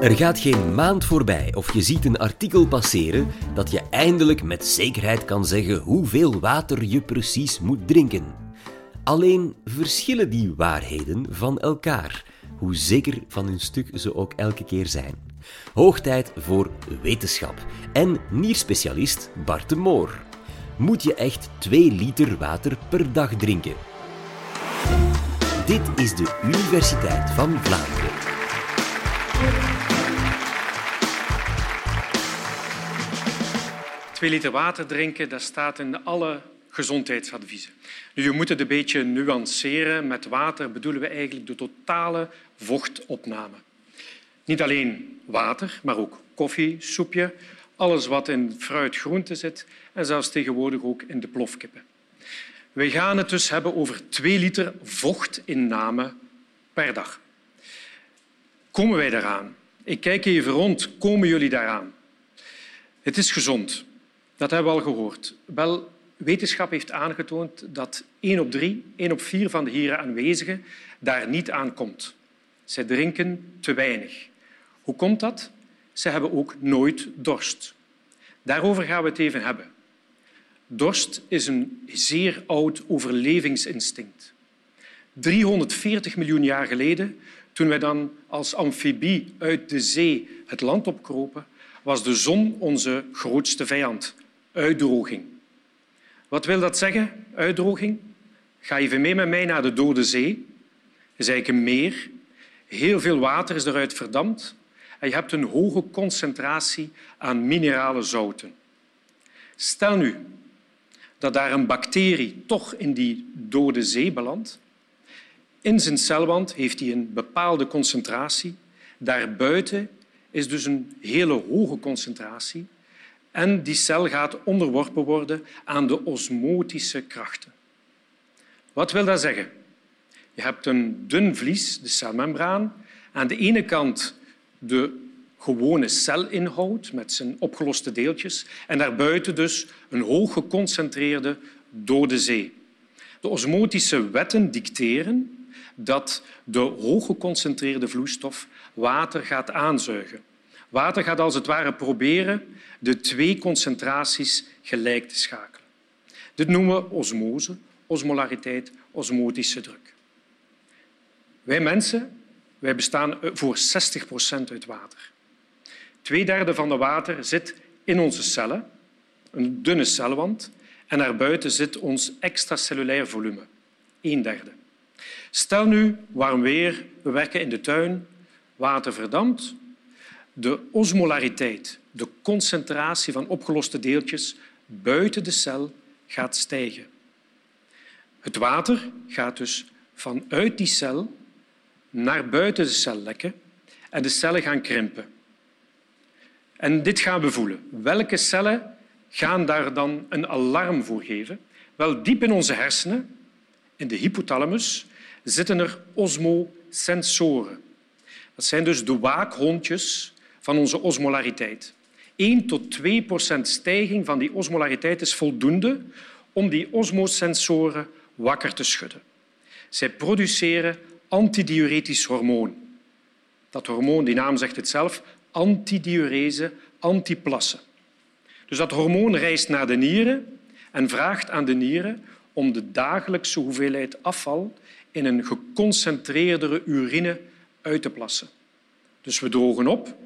Er gaat geen maand voorbij of je ziet een artikel passeren dat je eindelijk met zekerheid kan zeggen hoeveel water je precies moet drinken. Alleen verschillen die waarheden van elkaar, hoe zeker van hun stuk ze ook elke keer zijn. Hoog tijd voor wetenschap en nierspecialist Bart de Moor. Moet je echt 2 liter water per dag drinken? Dit is de Universiteit van Vlaanderen. Twee liter water drinken, dat staat in alle gezondheidsadviezen. Nu, je moet het een beetje nuanceren. Met water bedoelen we eigenlijk de totale vochtopname. Niet alleen water, maar ook koffie, soepje, alles wat in fruit, groente zit en zelfs tegenwoordig ook in de plofkippen. We gaan het dus hebben over twee liter vochtinname per dag. Komen wij daaraan? Ik kijk even rond. Komen jullie daaraan? Het is gezond. Dat hebben we al gehoord. Wel, wetenschap heeft aangetoond dat één op drie, één op vier van de hier aanwezigen daar niet aan komt. Zij drinken te weinig. Hoe komt dat? Ze hebben ook nooit dorst. Daarover gaan we het even hebben. Dorst is een zeer oud overlevingsinstinct. 340 miljoen jaar geleden, toen wij dan als amfibie uit de zee het land opkropen, was de zon onze grootste vijand, uitdroging. Wat wil dat zeggen, uitdroging? Ga even mee met mij naar de Dode Zee. Dat is eigenlijk een meer. Heel veel water is eruit verdampt en je hebt een hoge concentratie aan minerale zouten. Stel nu dat daar een bacterie toch in die dode zee belandt. In zijn celwand heeft hij een bepaalde concentratie. Daarbuiten is dus een hele hoge concentratie. En die cel gaat onderworpen worden aan de osmotische krachten. Wat wil dat zeggen? Je hebt een dun vlies, de celmembraan. Aan de ene kant de gewone celinhoud met zijn opgeloste deeltjes en daarbuiten dus een hoog geconcentreerde dode zee. De osmotische wetten dicteren dat de hoog geconcentreerde vloeistof water gaat aanzuigen. Water gaat als het ware proberen de twee concentraties gelijk te schakelen. Dit noemen we osmose, osmolariteit, osmotische druk. Wij mensen wij bestaan voor 60 procent uit water. Tweederde van de water zit in onze cellen, een dunne celwand, en daarbuiten zit ons extracellulair volume, een derde. Stel nu warm weer, we werken in de tuin, water verdampt. De osmolariteit, de concentratie van opgeloste deeltjes buiten de cel, gaat stijgen. Het water gaat dus vanuit die cel naar buiten de cel lekken en de cellen gaan krimpen. En dit gaan we voelen. Welke cellen gaan daar dan een alarm voor geven? Wel, diep in onze hersenen, in de hypothalamus, zitten er osmosensoren. Dat zijn dus de waakhondjes van onze osmolariteit. 1 tot 2 procent stijging van die osmolariteit is voldoende om die osmosensoren wakker te schudden. Zij produceren antidiuretisch hormoon. Dat hormoon, die naam zegt het zelf, antidiurese, antiplassen. Dus dat hormoon reist naar de nieren en vraagt aan de nieren om de dagelijkse hoeveelheid afval in een geconcentreerdere urine uit te plassen. Dus we drogen op,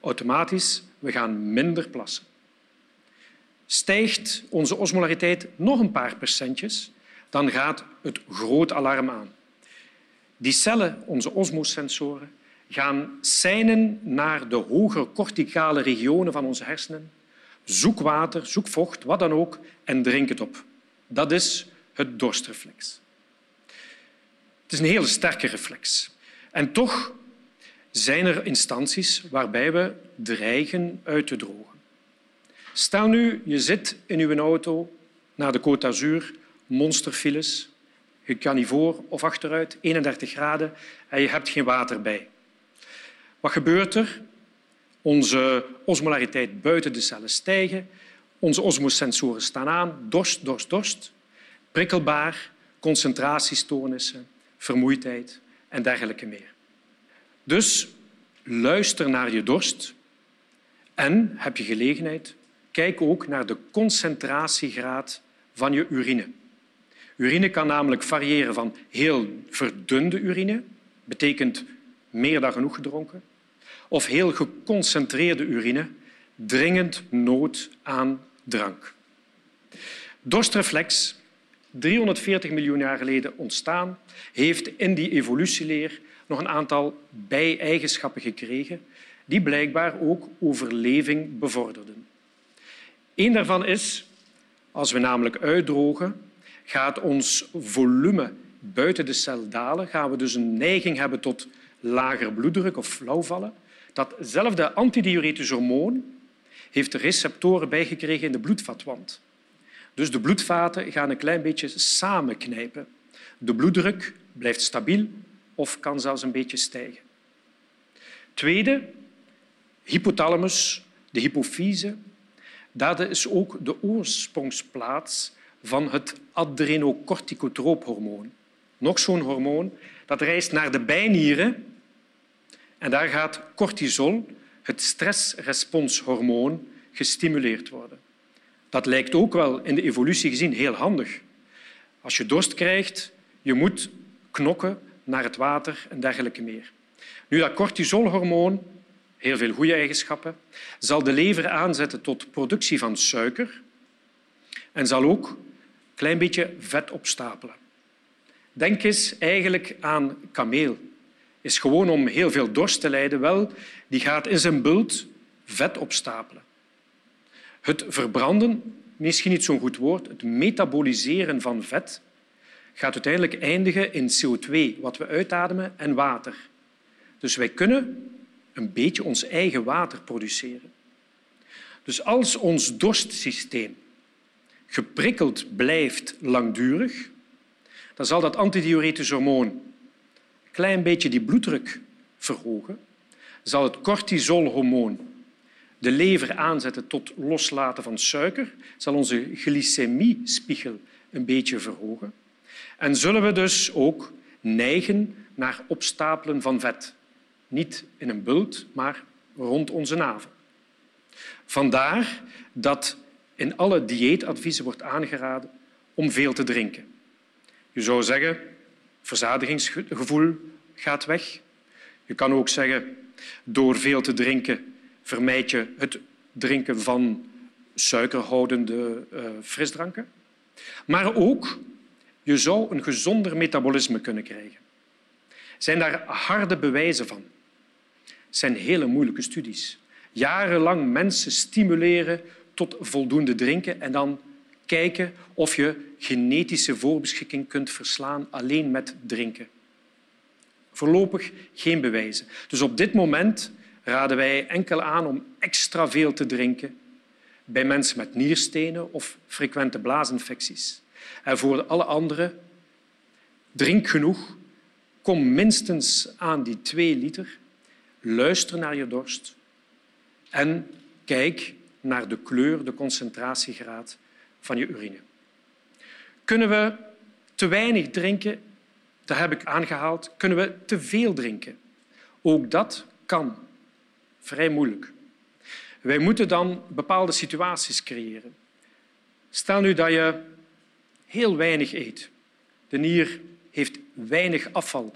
automatisch, we gaan minder plassen. Stijgt onze osmolariteit nog een paar procentjes, dan gaat het groot alarm aan. Die cellen, onze osmosensoren, gaan seinen naar de hogere corticale regionen van onze hersenen. Zoek water, zoek vocht, wat dan ook, en drink het op. Dat is het dorstreflex. Het is een hele sterke reflex. En toch zijn er instanties waarbij we dreigen uit te drogen. Stel nu, je zit in uw auto naar de Côte d'Azur, monsterfiles, je kan niet voor of achteruit, 31 graden, en je hebt geen water bij. Wat gebeurt er? Onze osmolariteit buiten de cellen stijgen, onze osmosensoren staan aan, dorst, dorst, dorst, prikkelbaar, concentratiestoornissen, vermoeidheid en dergelijke meer. Dus luister naar je dorst en, heb je gelegenheid, kijk ook naar de concentratiegraad van je urine. Urine kan namelijk variëren van heel verdunde urine, betekent meer dan genoeg gedronken, of heel geconcentreerde urine, dringend nood aan drank. Dorstreflex, 340 miljoen jaar geleden ontstaan, heeft in die evolutieleer nog een aantal bijeigenschappen gekregen die blijkbaar ook overleving bevorderden. Eén daarvan is, als we namelijk uitdrogen, gaat ons volume buiten de cel dalen, gaan we dus een neiging hebben tot lager bloeddruk of flauwvallen. Datzelfde antidiuretisch hormoon heeft receptoren bijgekregen in de bloedvatwand. Dus de bloedvaten gaan een klein beetje samenknijpen. De bloeddruk blijft stabiel of kan zelfs een beetje stijgen. Tweede, hypothalamus, de hypofyse. Dat is ook de oorsprongsplaats van het adrenocorticotroophormoon. Nog zo'n hormoon dat reist naar de bijnieren en daar gaat cortisol, het stressresponshormoon, gestimuleerd worden. Dat lijkt ook wel in de evolutie gezien heel handig. Als je dorst krijgt, je moet knokken naar het water en dergelijke meer. Nu, dat cortisolhormoon, heel veel goede eigenschappen, zal de lever aanzetten tot productie van suiker en zal ook een klein beetje vet opstapelen. Denk eens eigenlijk aan kameel. Is gewoon om heel veel dorst te lijden. Wel, die gaat in zijn bult vet opstapelen. Het verbranden, misschien niet zo'n goed woord, het metaboliseren van vet, gaat uiteindelijk eindigen in CO2, wat we uitademen, en water. Dus wij kunnen een beetje ons eigen water produceren. Dus als ons dorstsysteem geprikkeld blijft langdurig, dan zal dat antidiuretisch hormoon een klein beetje die bloeddruk verhogen, zal het cortisolhormoon de lever aanzetten tot loslaten van suiker, zal onze glycemiespiegel een beetje verhogen. En zullen we dus ook neigen naar opstapelen van vet. Niet in een bult, maar rond onze navel. Vandaar dat in alle dieetadviezen wordt aangeraden om veel te drinken. Je zou zeggen, verzadigingsgevoel gaat weg. Je kan ook zeggen, door veel te drinken vermijd je het drinken van suikerhoudende uh, frisdranken. Maar ook, je zou een gezonder metabolisme kunnen krijgen. Zijn daar harde bewijzen van? Het zijn hele moeilijke studies. Jarenlang mensen stimuleren tot voldoende drinken en dan kijken of je genetische voorbeschikking kunt verslaan alleen met drinken. Voorlopig geen bewijzen. Dus op dit moment raden wij enkel aan om extra veel te drinken bij mensen met nierstenen of frequente blaasinfecties. En voor alle anderen, drink genoeg, kom minstens aan die twee liter, luister naar je dorst en kijk naar de kleur, de concentratiegraad van je urine. Kunnen we te weinig drinken? Dat heb ik aangehaald. Kunnen we te veel drinken? Ook dat kan. Vrij moeilijk. Wij moeten dan bepaalde situaties creëren. Stel nu dat je heel weinig eet. De nier heeft weinig afval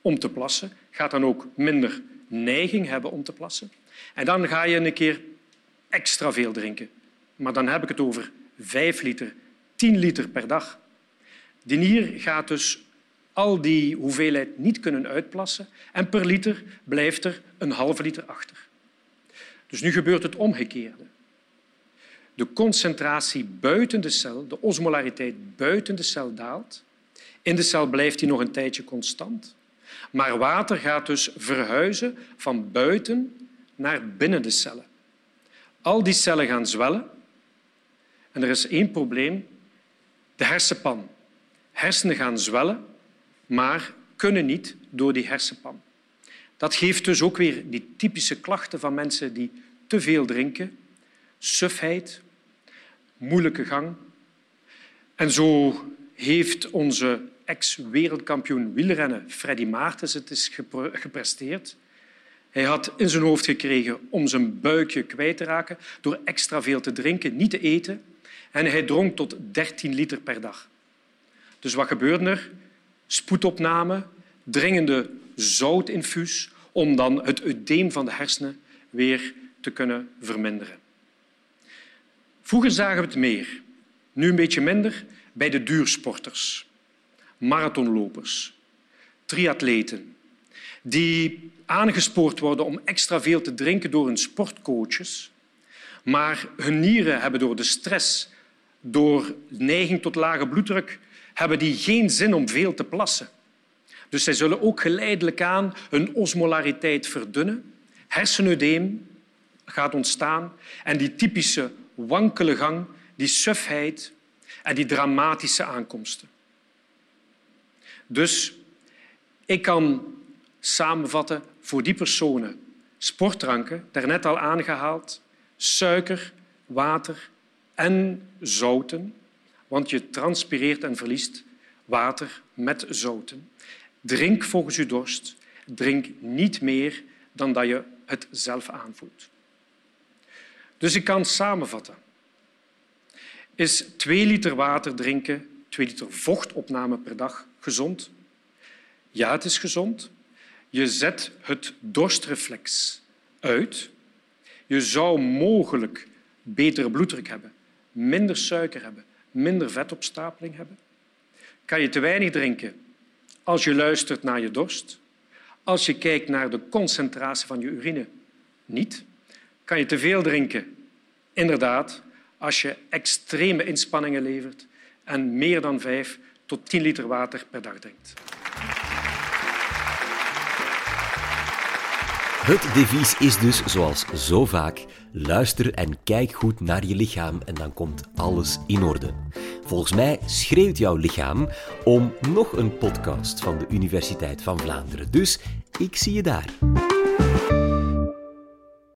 om te plassen, gaat dan ook minder neiging hebben om te plassen. En dan ga je een keer extra veel drinken. Maar dan heb ik het over vijf liter, tien liter per dag. Die nier gaat dus al die hoeveelheid niet kunnen uitplassen en per liter blijft er een halve liter achter. Dus nu gebeurt het omgekeerde. De concentratie buiten de cel, de osmolariteit buiten de cel daalt. In de cel blijft die nog een tijdje constant. Maar water gaat dus verhuizen van buiten naar binnen de cellen. Al die cellen gaan zwellen. En er is één probleem. De hersenpan. Hersenen gaan zwellen, maar kunnen niet door die hersenpan. Dat geeft dus ook weer die typische klachten van mensen die te veel drinken. Sufheid, moeilijke gang. En zo heeft onze ex-wereldkampioen wielrennen Freddy Maartens het eens gepresteerd. Hij had in zijn hoofd gekregen om zijn buikje kwijt te raken door extra veel te drinken, niet te eten. En hij dronk tot 13 liter per dag. Dus wat gebeurde er? Spoedopname, dringende zoutinfuus om dan het udeem van de hersenen weer te kunnen verminderen. Vroeger zagen we het meer, nu een beetje minder, bij de duursporters, marathonlopers, triatleten, die aangespoord worden om extra veel te drinken door hun sportcoaches, maar hun nieren hebben door de stress, door neiging tot lage bloeddruk, hebben die geen zin om veel te plassen. Dus zij zullen ook geleidelijk aan hun osmolariteit verdunnen, hersenudeem gaat ontstaan en die typische wankele gang, die sufheid en die dramatische aankomsten. Dus ik kan samenvatten voor die personen sportdranken, daarnet al aangehaald, suiker, water en zouten, want je transpireert en verliest water met zouten. Drink volgens je dorst. Drink niet meer dan dat je het zelf aanvoelt. Dus ik kan samenvatten. Is twee liter water drinken, twee liter vochtopname per dag gezond? Ja, het is gezond. Je zet het dorstreflex uit. Je zou mogelijk betere bloeddruk hebben, minder suiker hebben, minder vetopstapeling hebben. Kan je te weinig drinken als je luistert naar je dorst? Als je kijkt naar de concentratie van je urine? Niet. Kan je te veel drinken? Inderdaad, als je extreme inspanningen levert en meer dan vijf tot tien liter water per dag drinkt. Het devies is dus, zoals zo vaak, luister en kijk goed naar je lichaam en dan komt alles in orde. Volgens mij schreeuwt jouw lichaam om nog een podcast van de Universiteit van Vlaanderen. Dus ik zie je daar.